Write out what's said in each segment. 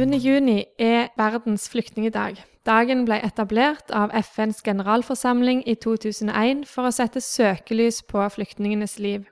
20. juni er verdens flyktningedag. Dagen ble etablert av FNs generalforsamling i 2001 for å sette søkelys på flyktningenes liv.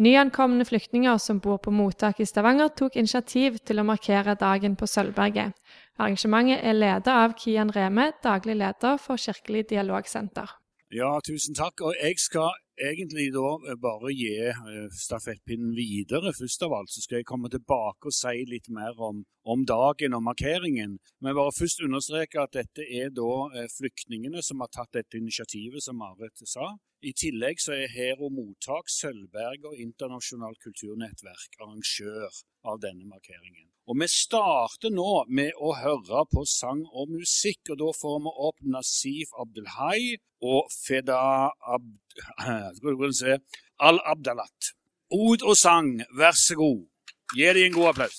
Nyankomne flyktninger som bor på mottak i Stavanger, tok initiativ til å markere dagen på Sølvberget. Arrangementet er ledet av Kian Reme, daglig leder for Kirkelig dialogsenter. Ja, tusen takk. Og jeg skal egentlig da bare gi eh, stafettpinnen videre. Først av alt så skal jeg komme tilbake og si litt mer om, om dagen og markeringen. Men bare først understreke at dette er da eh, flyktningene som har tatt dette initiativet, som Marit sa. I tillegg så er Hero Mottak, Sølvberg og Internasjonalt kulturnettverk arrangør av denne markeringen. Og Vi starter nå med å høre på sang og musikk, og da får vi opp Nasif Abdelhai og Feda Ab Al-Abdalat. Ord og sang, vær så god. Gi dem en god applaus.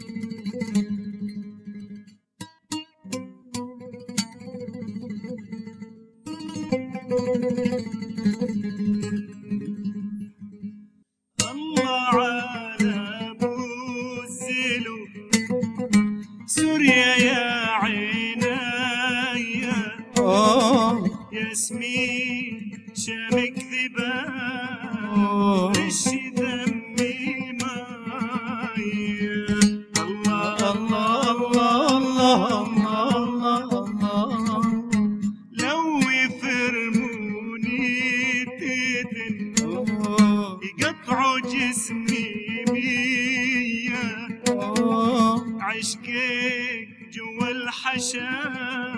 عشقك جوا الحشاش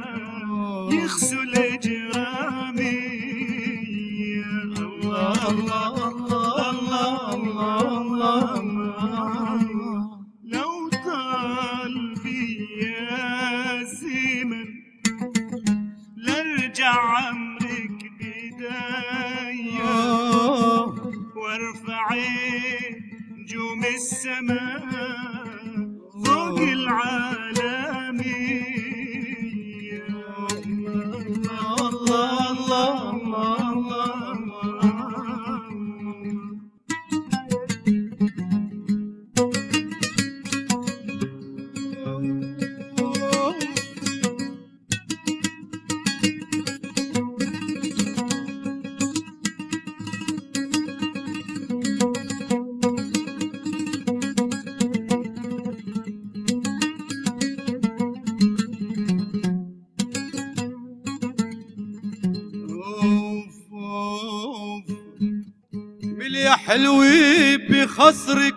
وميلي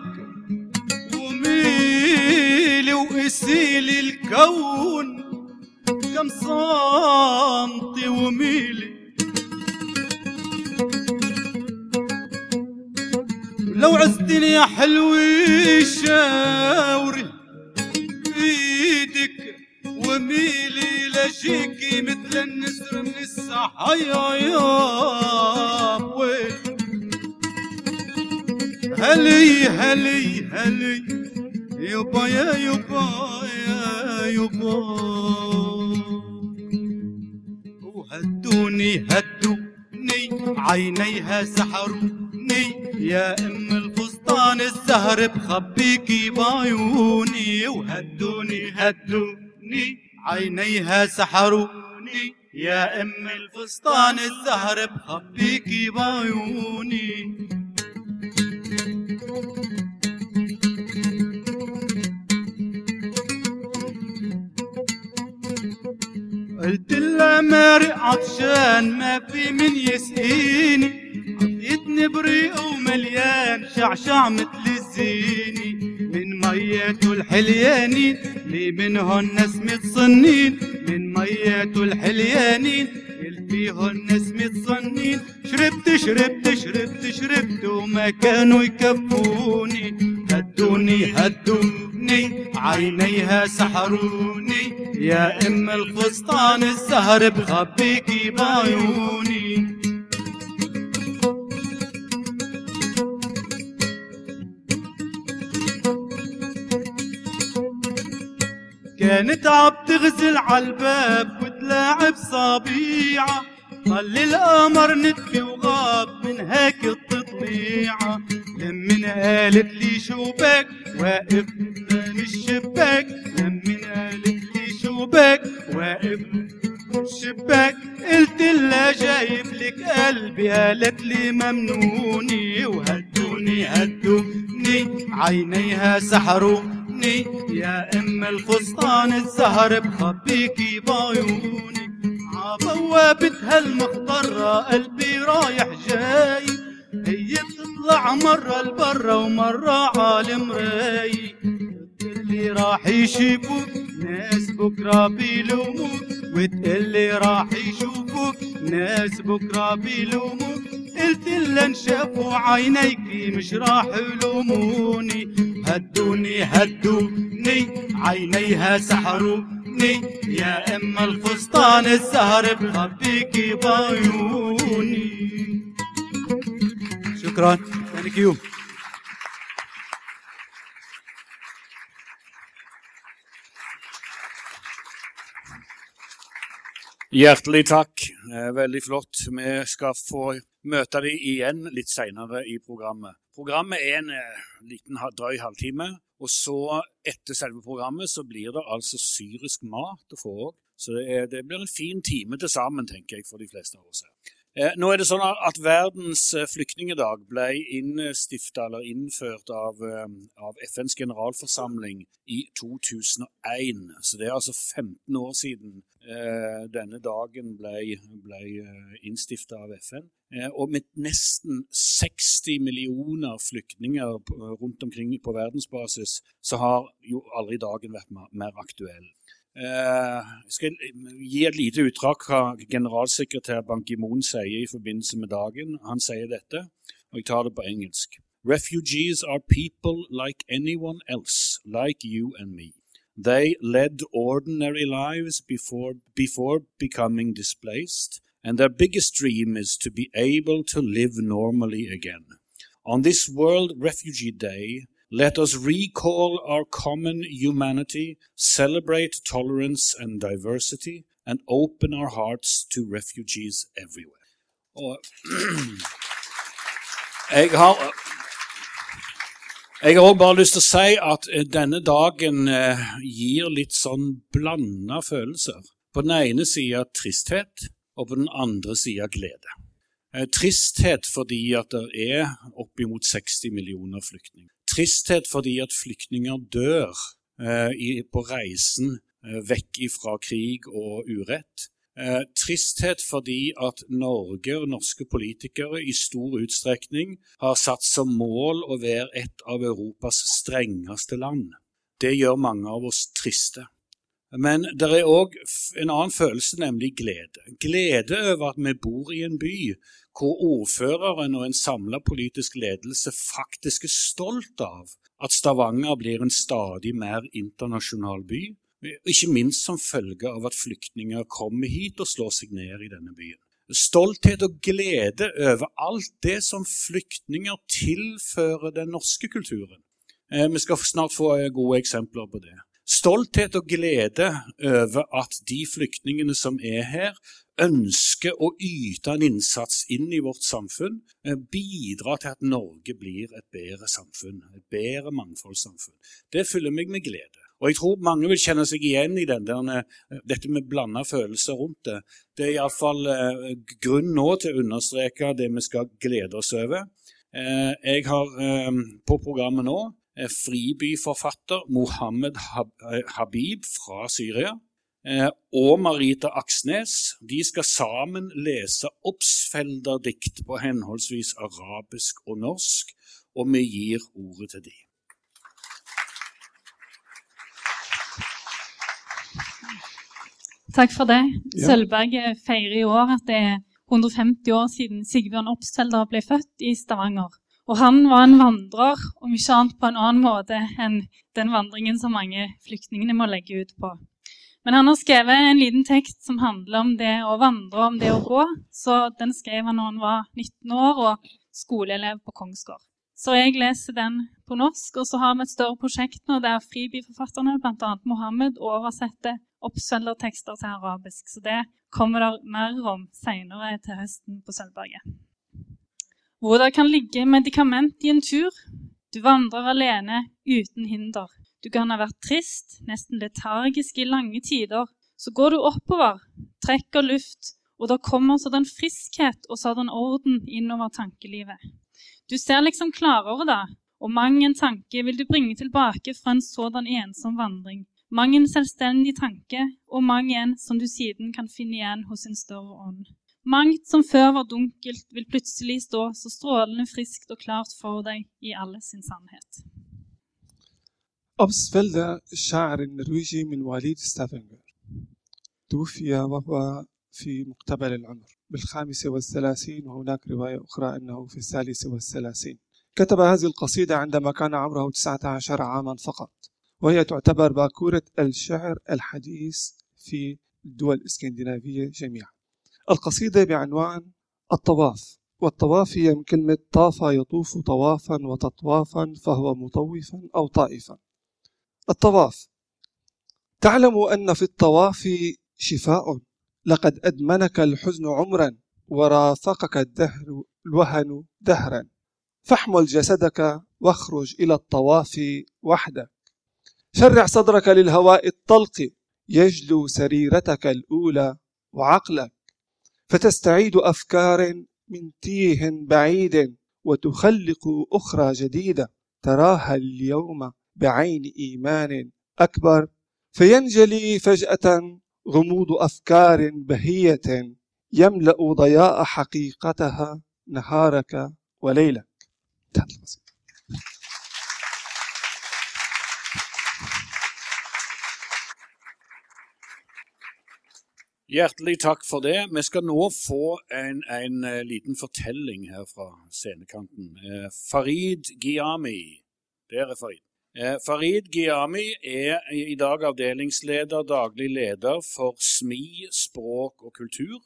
يبا يا يبا وهدوني هدوني عينيها سحروني. يا أم الفستان الزهر بخبيكي بعيوني وهدوني هدوني عينيها سحروني. يا أم الفستان الزهر بخبيكي بعيوني قلت لها مارق عطشان ما في من يسقيني. عطيتني بريق ومليان شعشع مثل الزيني من مياته الحليانين لي منهن نسمة صنين من مياته الحليانين فيهن نسمة صنين شربت شربت شربت شربت وما كانوا يكفوني. هدوني هدوني. عينيها سحروني يا أم الفستان الزهر بخبيكي بعيوني كانت عم تغزل عالباب وتلاعب صبيعة خلي القمر نطفي وغاب من هيك التطليعة لمن قالت لي شو بك واقف؟ الشباك لمن قالت لي شو بك واقف الشباك قلت لها جايب لك قلبي. قالت لي ممنوني وهدوني هدوني. عينيها سحروني. يا أم الفستان الزهر بخبيكي بعيوني عبوابتها المخضرة قلبي رايح جاي. هي بتطلع مرة لبرا ومرة عالم راي. اللي راح يشوفوك ناس بكرة بيلوموك. وتقلي راح يشوفوك ناس بكرة بيلوموك. قلت لها شافوا عينيكي مش راح يلوموني. هدوني هدوني عينيها سحروني. يا أما الفستان الزهر بخبيكي بعيوني شكرا. ثانك يو. Hjertelig takk. Eh, Veldig flott. Vi skal få møte dem igjen litt senere i programmet. Programmet er en eh, liten drøy halvtime. Og så, etter selve programmet, så blir det altså syrisk mat å få òg. Så det, er, det blir en fin time til sammen, tenker jeg, for de fleste av oss her. Eh, Nå er det sånn at verdens eh, flyktningedag ble innstifta eller innført av, eh, av FNs generalforsamling i 2001. Så det er altså 15 år siden eh, denne dagen ble, ble innstifta av FN. Eh, Og med nesten 60 millioner flyktninger rundt omkring på verdensbasis, så har jo aldri dagen vært mer aktuell. Eh, Jeg skal gi et lite utdrag hva generalsekretær Ban Ki-moon sier i forbindelse med dagen. Han sier dette, og jeg tar det på engelsk. Refugees are people like anyone else, like you and me. They led ordinary lives before, before becoming displaced, and their biggest dream is to be able to live normally again. On this World Refugee Day, let us recall our common humanity, celebrate tolerance and diversity, and open our hearts to refugees everywhere. Og jeg har jeg har også bare lyst til å si at eh, denne dagen eh, gir litt sånn blanda følelser. På den ene sida tristhet, og på den andre sida glede. Eh, Tristhet fordi at det er oppimot 60 millioner flyktninger. Tristhet fordi at flyktninger dør eh, i, på reisen eh, vekk ifra krig og urett. Eh, tristhet fordi at Norge og norske politikere i stor utstrekning har satt som mål å være et av Europas strengeste land. Det gjør mange av oss triste. Men det er òg en annen følelse, nemlig glede. Glede over at vi bor i en by hvor ordføreren og en samla politisk ledelse faktisk er stolt av at Stavanger blir en stadig mer internasjonal by, ikke minst som følge av at flyktninger kommer hit og slår seg ned i denne byen. Stolthet og glede over alt det som flyktninger tilfører den norske kulturen. Eh, Vi skal snart få gode eksempler på det. Stolthet og glede over at de flyktningene som er her, ønsker å yte en innsats inn i vårt samfunn, bidrar bidra til at Norge blir et bedre samfunn, et bedre mangfoldssamfunn. Det fyller meg med glede. Og jeg tror mange vil kjenne seg igjen i der, eh, dette med blanda følelser rundt det. Det er iallfall eh, grunn nå til å understreke det vi skal glede oss over. Eh, jeg har eh, på programmet nå eh, fribyforfatter Mohammed eh, Habib fra Syria eh, og Marita Aksnes. De skal sammen lese Obsfelder-dikt på henholdsvis arabisk og norsk, og vi gir ordet til dem. Takk for det. Ja. Sølvberg feirer i år at det er 150 år siden Sigbjørn Obstfelder ble født i Stavanger. Og han var en vandrer, om ikke annet på en annen måte enn den vandringen som mange flyktningene må legge ut på. Men han har skrevet en liten tekst som handler om det å vandre, om det å gå. Så den skrev han da han var 19 år og skoleelev på Kongsgård. Så jeg leser den på norsk, og så har vi et større prosjekt nå der fribyforfatterne, bl.a. Mohammed, oversetter oppsvelgertekster til arabisk. Så det kommer det mer om seinere til høsten på Sølvberget. Hvor det kan ligge medikament i en tur. Du vandrer alene uten hinder. Du kan ha vært trist, nesten letargisk i lange tider. Så går du oppover, trekker luft, og da kommer sådan friskhet og sådan orden innover tankelivet. Du ser liksom klarere da, og mang en tanke vil du bringe tilbake fra en sådan ensom vandring. Mang en selvstendig tanke, og mang en som du siden kan finne igjen hos en større ånd. Mangt som før var dunkelt, vil plutselig stå så strålende friskt og klart for deg i alle sin sannhet. أبس فيلدا الشاعر النرويجي من مواليد ستافنجر توفي وهو في مقتبل العمر بالخامس والثلاثين وهناك رواية أخرى أنه في الثالث والثلاثين كتب هذه القصيدة عندما كان عمره 19 عاما فقط وهي تعتبر باكورة الشعر الحديث في الدول الإسكندنافية جميعا القصيدة بعنوان الطواف والطواف هي من كلمة طاف يطوف طوافا وتطوافا فهو مطوفا أو طائفا. الطواف تعلم أن في الطواف شفاء لقد أدمنك الحزن عمرا ورافقك الدهر الوهن دهرا. فاحمل جسدك واخرج إلى الطواف وحدك. شرع صدرك للهواء الطلق يجلو سريرتك الأولى وعقلك. فتستعيد أفكار من تيه بعيد وتخلق أخرى جديدة تراها اليوم بعين إيمان أكبر. فينجلي فجأة غموض أفكار بهية يملأ ضياء حقيقتها نهارك وليلك. انتهت Hjertelig takk for det. Vi skal nå få en, en eh, liten fortelling her fra scenekanten. Eh, Farid Giami. Der er Farid. Eh, Farid Giami er i dag avdelingsleder, daglig leder for SMI språk og kultur.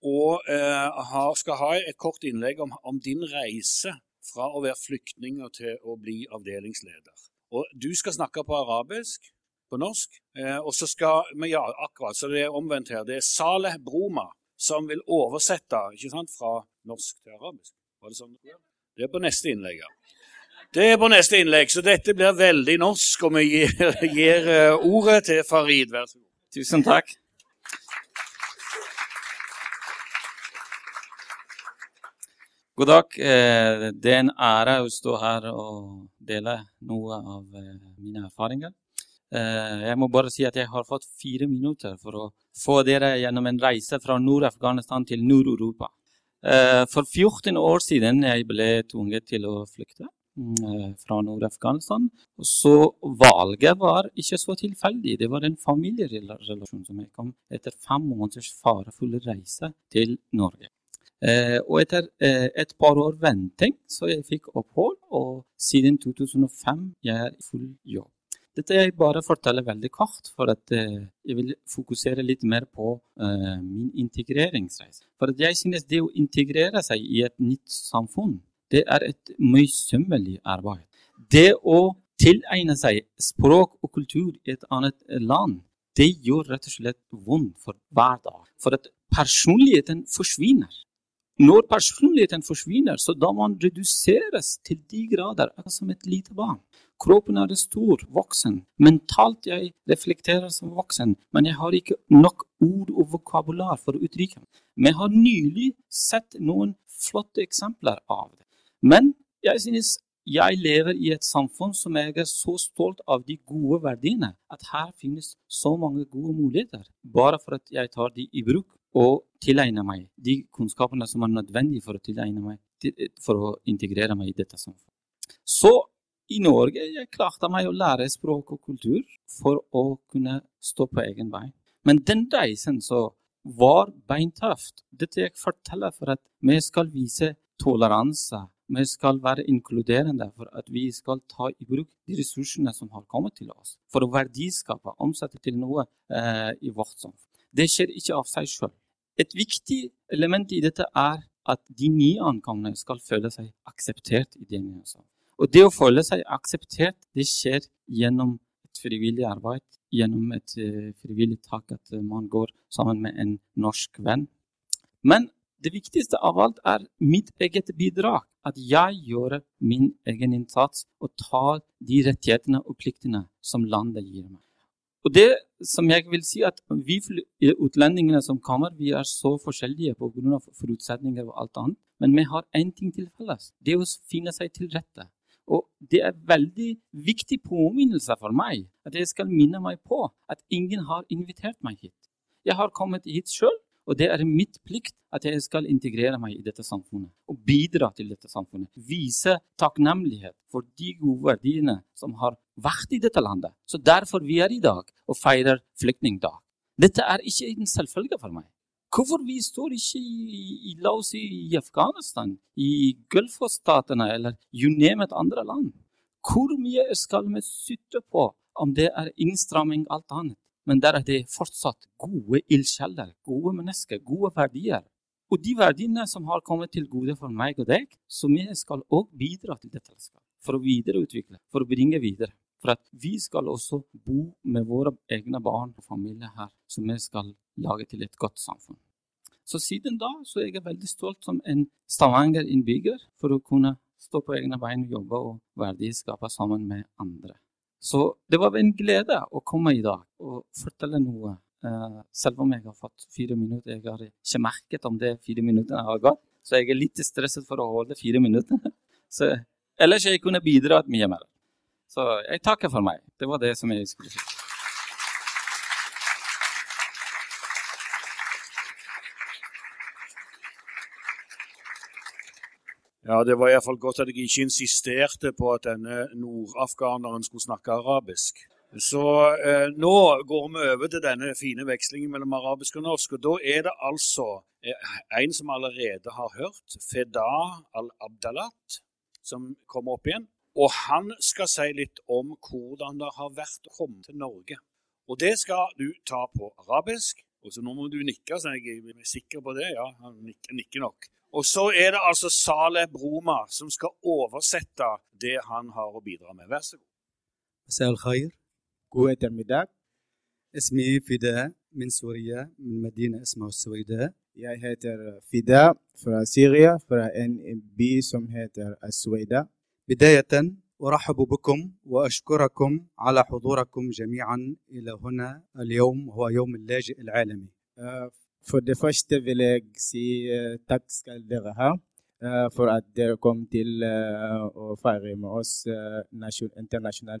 Og eh, har, skal ha et kort innlegg om, om din reise fra å være flyktning til å bli avdelingsleder. Og du skal snakke på arabisk, på norsk. Eh, og så skal vi, ja, akkurat, så det er omvendt her. Det er Saleh Broma som vil oversette ikke sant, fra norsk til arabisk. Var det sånn? Det er på neste innlegg, ja. Det er på neste innlegg, så dette blir veldig norsk, og vi gir, gir eh, ordet til Farid. Vær så god. Tusen takk. God dag. Eh, Det er en ære å stå her og dele noe av mine erfaringer. Eh, Jeg må bare si at jeg har fått fire minutter for å få dere gjennom en reise fra Nord-Afghanistan til Nord-Europa. Eh, For 14 år siden jeg ble tvunget til å flykte mm, fra Nord-Afghanistan. Så valget var ikke så tilfeldig. Det var en familierelasjon som jeg kom etter fem måneders farefulle reise til Norge. Eh, og etter eh, et par år venting så jeg fikk opphold, og siden 2005 jeg er i full jobb. Dette jeg bare forteller veldig kort, for at eh, jeg vil fokusere litt mer på uh, min integreringsreise. For jeg synes det å integrere seg i et nytt samfunn, det er et møysommelig arbeid. Det å tilegne seg språk og kultur i et annet land, det gjør rett og slett vondt for hver dag. For at personligheten forsvinner. Når personligheten forsvinner, så da man reduseres til de grader som et lite barn. Kroppen er stor, voksen. Mentalt jeg reflekterer som voksen, men jeg har ikke nok ord og vokabular for å uttrykke meg. Vi har nylig sett noen flotte eksempler av det. Men jeg synes jeg lever i et samfunn som jeg er så stolt av de gode verdiene, at her finnes så mange gode muligheter, bare for at jeg tar de i bruk og tilegner meg de kunnskapene som er nødvendige for å tilegne meg, for å integrere meg i dette samfunnet. Så i Norge jeg klarte meg å lære språk og kultur for å kunne stå på egen vei. Men den reisen så var beintøft. Dette jeg forteller for at vi skal vise toleranse. Vi skal være inkluderende for at vi skal ta i bruk de ressursene som har kommet til oss. For å verdiskape, omsette til noe eh, i vårt samfunn. Det skjer ikke av seg sjøl. Et viktig element i dette er at de nyankomne skal føle seg akseptert i det nye samfunnet. Og det å føle seg akseptert, det skjer gjennom et frivillig arbeid gjennom et eh, frivillig tak at eh, man går sammen med en norsk venn. Men det viktigste av alt er mitt eget bidrag. At jeg gjør min egen innsats og tar de rettighetene og pliktene som landet gir meg. Og det som jeg vil si at Vi utlendingene som kommer, vi er så forskjellige pga. forutsetninger og alt annet. Men vi har én ting til felles. Det å finne seg til rette. Og det er veldig viktig påminnelse for meg at jeg skal minne meg på at ingen har invitert meg hit. Jeg har kommet hit sjøl og det er mitt plikt at jeg skal integrere meg i dette samfunnet og bidra til dette samfunnet. Vise takknemlighet for de gode verdiene som har vært i dette landet. Så derfor vi er i dag og feirer flyktningdag. Dette er ikke en selvfølge for meg. Hvorfor vi står ikke i, i, la oss si, i Afghanistan, i Gulfstatene eller you name it, andre land? Hvor mye skal vi sytte på om det er innstramming alt annet? Men der er det fortsatt gode ildsjeler, gode mennesker, gode verdier. Og de verdiene som har kommet til gode for meg og deg, som vi skal også bidra til dette for å videreutvikle, for å bringe videre. For at vi skal også bo med våre egne barn og familie her, som vi skal lage til et godt samfunn. Så siden da så er jeg veldig stolt som en Stavanger-innbygger for å kunne stå på egne bein og jobbe og verdiskape sammen med andre. Så det var en glede å komme i dag og fortelle noe. Uh, selv om jeg har fått fire minutter. Jeg har ikke merket om det fire minuttene har gått. Så jeg er litt stresset for å holde fire minutter. Så, ellers jeg kunne bidratt mye mer. Så jeg takker for meg. Det var det som jeg skulle si. Ja, Det var iallfall godt at jeg ikke insisterte på at denne nordafghaneren skulle snakke arabisk. Så eh, nå går vi over til denne fine vekslingen mellom arabisk og norsk. og Da er det altså eh, en som allerede har hørt, Feda al-Abdalat, som kommer opp igjen. Og han skal si litt om hvordan det har vært å komme til Norge. Og det skal du ta på arabisk. Og så Nå må du nikke, så jeg er sikker på det. Ja, han nikker, nikker nok. Og så er det altså Saleh Broma som skal oversette det han har å bidra med. Vær så god. مساء الخير قوة ettermiddag. اسمي فداء من سوريا من مدينة اسمها السويداء Jeg heter Fida fra Syria, fra en by som heter Asweida. بداية أرحب بكم وأشكركم على حضوركم جميعا إلى هنا اليوم هو يوم اللاجئ العالمي Uh, for det første vil jeg si uh, takk skal dere ha uh, for at dere kom til å feire med oss internasjonal.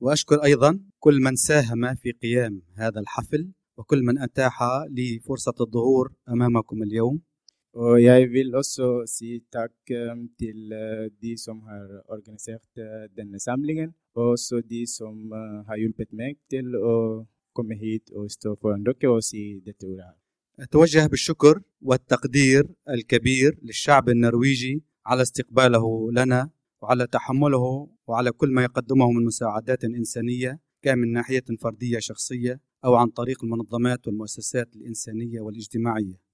وأشكر أيضا كل من ساهم في قيام هذا الحفل وكل من أتاح لي فرصة الظهور أمامكم اليوم Og jeg vil også si takk til de som har organisert uh, denne samlingen, og også de som uh, har hjulpet meg til å komme hit og stå foran dere og si dette ordet. أتوجه بالشكر والتقدير الكبير للشعب النرويجي على استقباله لنا وعلى تحمله وعلى كل ما يقدمه من مساعدات إنسانية كان من ناحية فردية شخصية أو عن طريق المنظمات والمؤسسات الإنسانية والاجتماعية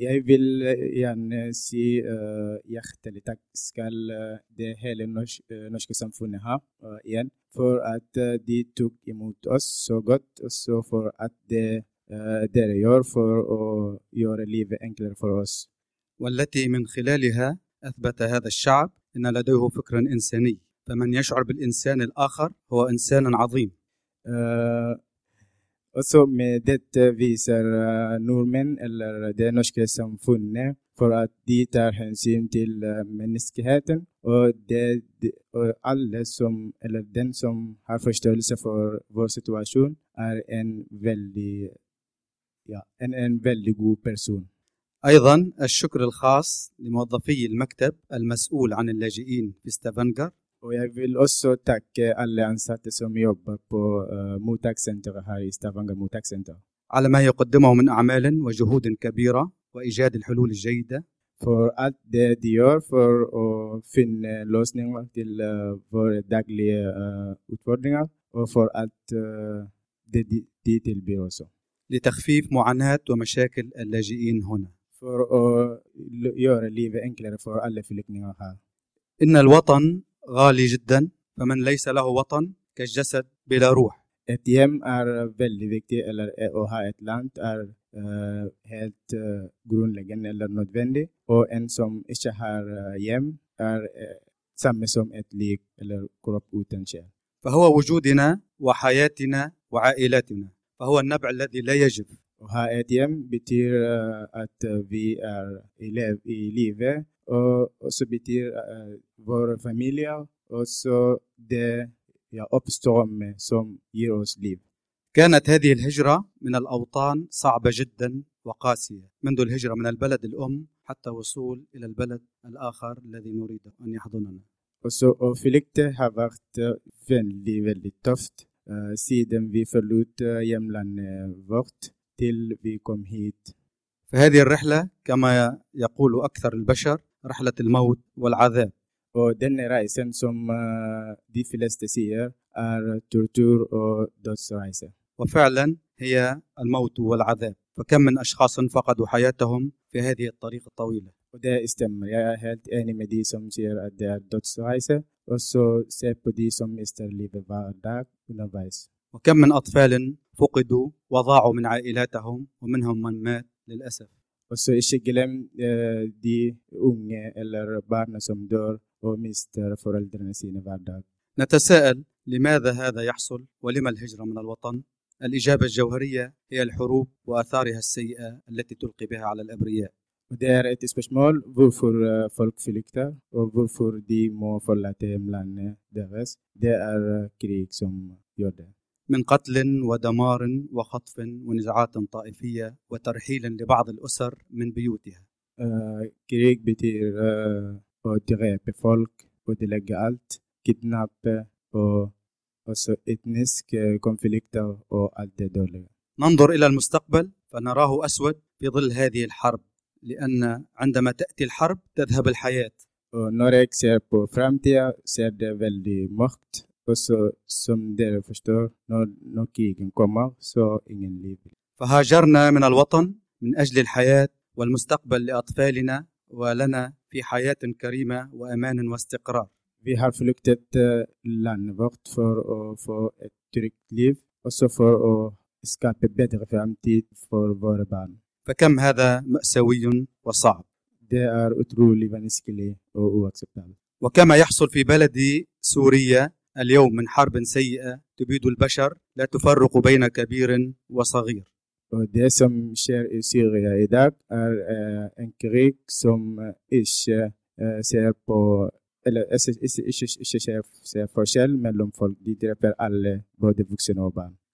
jeg vil uh, gjerne si uh, hjertelig takk skal uh, det hele norsk, uh, norske samfunnet ha uh, igjen, for at uh, de tok imot oss så godt, og så for at det uh, dere gjør for å gjøre livet enklere for oss. والتي من خلالها أثبت هذا الشعب أن لديه فكر إنساني فمن يشعر بالإنسان الآخر هو إنسان عظيم Uh, også med dette viser uh, nordmenn, eller det norske samfunnet, for at de tar hensyn til uh, menneskeheten. Og, det, de, og alle som, eller den som har forståelse for vår situasjon, er en veldig, ja, en, en veldig god person. أيضا الشكر الخاص لموظفي المكتب المسؤول عن اللاجئين في ستافنجر Och jag vill också tacka alla ansatte som jobbar på uh, mottagscentret här i Stavanger mottagscenter. على ما يقدمه من أعمال وجهود كبيرة وإيجاد الحلول الجيدة. För allt det de gör för att finna lösningar till uh, våra dagliga uh, utmaningar och för allt uh, det de tillbyr också. لتخفيف معاناة ومشاكل اللاجئين هنا. För att göra livet enklare för alla flyktingar här. إن الوطن غالي جدا فمن ليس له وطن كالجسد بلا روح Et hjem er veldig viktig, eller eh, å ha et land er eh, helt eh, grunnleggende eller nødvendig. Og en som ikke har eh, hjem, er eh, samme som et lik eller kropp uten sjel. فهو وجودنا وحياتنا وعائلاتنا فهو النبع الذي لا يجف Å ha et hjem betyr eh, at eh, vi er i, lev, i live, og også betyr uh, våre familier, og så det ja, oppstår med som gir oss liv. كانت هذه الهجرة من الأوطان صعبة جدا وقاسية منذ الهجرة من البلد الأم حتى وصول إلى البلد الآخر الذي نريد أن يحضننا så å flykte har vært eh, veldig, veldig tøft eh, siden vi forlot eh, hjemlandet vårt til vi kom hit. فهذه الرحلة كما يقول أكثر البشر رحلة الموت والعذاب. و denna reisen som دي flesta آر تورتور أو دوس dödsresa. وفعلا هي الموت والعذاب. فكم من أشخاص فقدوا حياتهم في هذه الطريق الطويلة؟ وده استمر. يا هلت أني مدي سم سير أدار دوتس رايسة سو سيب دي سم استر ليبا بارداك ونبايس وكم من أطفال فقدوا وضاعوا من عائلاتهم ومنهم من مات للأسف. Og så ikke glem eh, de unge eller barna som dør og mister foreldrene sine hver dag. نتساءل لماذا هذا يحصل ولما الهجرة من الوطن الإجابة الجوهرية هي الحروب وآثارها السيئة التي تلقي بها على الأبرياء det er et spørsmål hvorfor eh, folk flykter, og hvorfor de må forlate hjemlandet deres. Det er eh, krig som gjør det. من قتل ودمار وخطف ونزعات طائفية وترحيل لبعض الأسر من بيوتها. آه، كريك بتير آه، ودغي بفولك ودلج ألت كدناب وسو إتنسك كونفليكتا وألت دولة. ننظر إلى المستقبل فنراه أسود في ظل هذه الحرب لأن عندما تأتي الحرب تذهب الحياة. نوريك سير بو فرامتيا سير دي مخت. också som det förstår, när krigen kommer så ingen liv. فهاجرنا من الوطن من أجل الحياة والمستقبل لأطفالنا ولنا في حياة كريمة وأمان واستقرار. Vi har flyktet landet vårt för att få ett tryggt liv och så för att skapa bättre framtid för våra barn. فكم هذا مأساوي وصعب. Det är otroligt vanskligt och oacceptabelt. وكما يحصل في بلدي سوريا اليوم من حرب سيئة تبيد البشر لا تفرق بين كبير وصغير.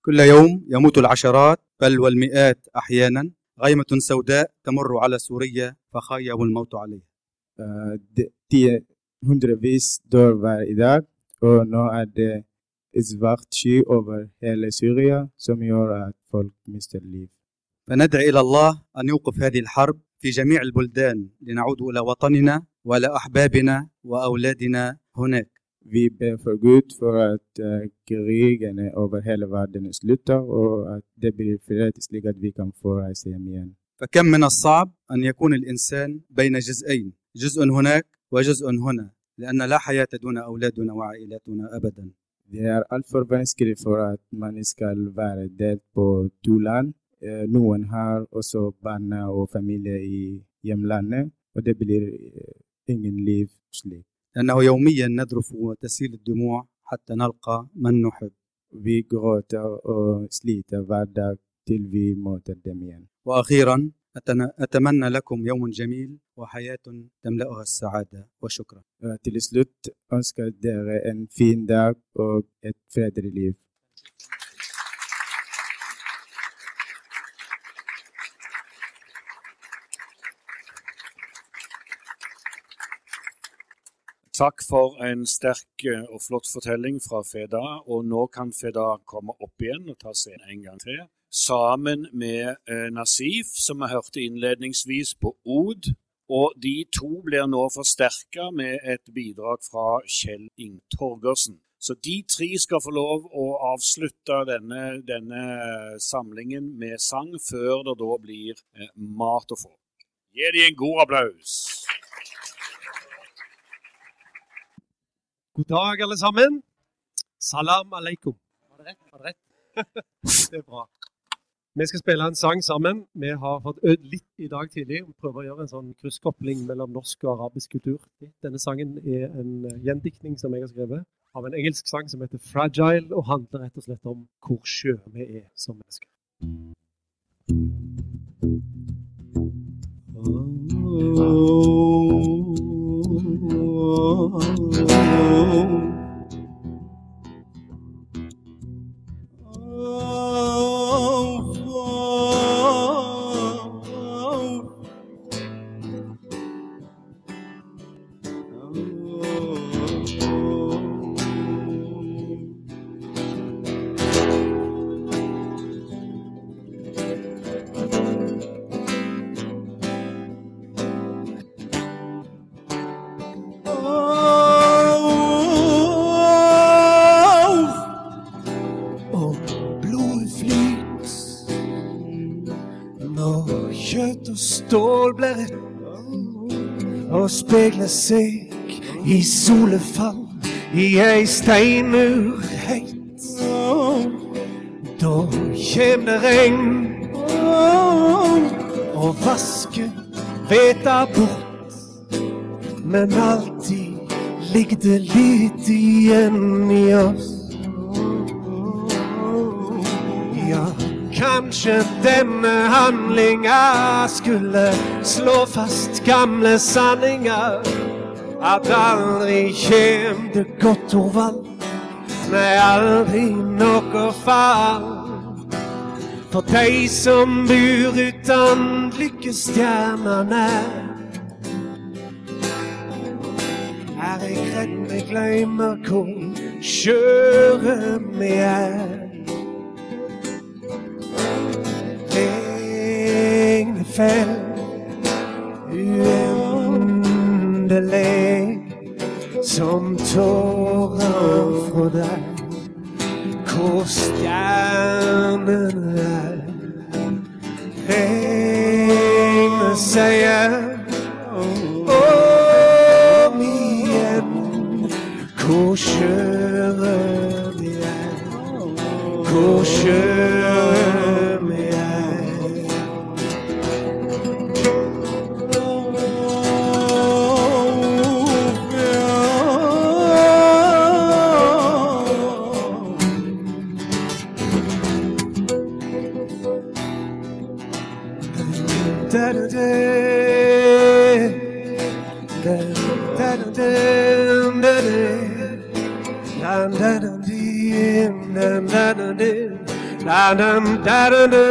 كل يوم يموت العشرات بل والمئات أحيانا غيمة سوداء تمر على سوريا فخايم الموت عليها. دي هندرفيس دور بار إداك nå er det svart sky over hele Syria som gjør at folk mister liv. فندعي إلى الله أن يوقف هذه الحرب في جميع البلدان لنعود إلى وطننا وإلى أحبابنا وأولادنا هناك Vi ber for Gud for at eh, krigene over hele verden slutter, og at det blir fred, slik at vi kan få reise hjem igjen. فكم من الصعب أن يكون الإنسان بين جزئين جزء هناك وجزء هنا لأن لا حياة دون أولادنا وعائلاتنا أبدا. There are förvänskade för a man is called very dead ska vara del på Tulan. Någon har också barn och familjer i hemlandet och det blir ingen liv slut. لأنه يوميا نذرف وتسيل الدموع حتى نلقى من نحب. Vi gråter och sliter varje dag till vi möter dem igen. وأخيرا أتمنى لكم يوم جميل وحياة تملأها السعادة وشكرا Eh, Til slutt ønsker dere en fin dag og et fredelig liv. Takk for en sterk eh, og flott fortelling fra Feda. Og nå kan Feda komme opp igjen og ta scenen en gang til. Sammen med eh, Nasif, som vi hørte innledningsvis på Od. Og de to blir nå forsterka med et bidrag fra Kjell Ing Torgersen. Så de tre skal få lov å avslutte denne, denne eh, samlingen med sang, før det da blir eh, mat å få. Gi dem en god applaus. God dag, alle sammen. Salam aleikum. Var det rett? Var det rett? det er bra. Vi skal spille en sang sammen. Vi har fått øvd litt i dag tidlig. Vi prøver å gjøre en sånn krysskopling mellom norsk og arabisk kultur. Denne sangen er en eh, gjendiktning som jeg har skrevet av en engelsk sang som heter 'Fragile', og handler rett og slett om hvor sjø vi er som mennesker. Og søk, i solefall I ei steinmur heit. Da kjem det regn Og vasker veta bort. Men alltid ligger det litt igjen i oss kanskje denne handlinga skulle slå fast gamle sanninger. At aldri kjem det godt ordvalg. Nei, aldri noe fall. For dei som bor utan lykkestjernene. Er jeg redd vi glemmer hvor skjøre vi er. Fell uendelig som tårer fra deg. Hvor stjernene er. Regnet sier patterned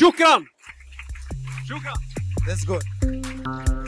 شكرا شكرا That's good.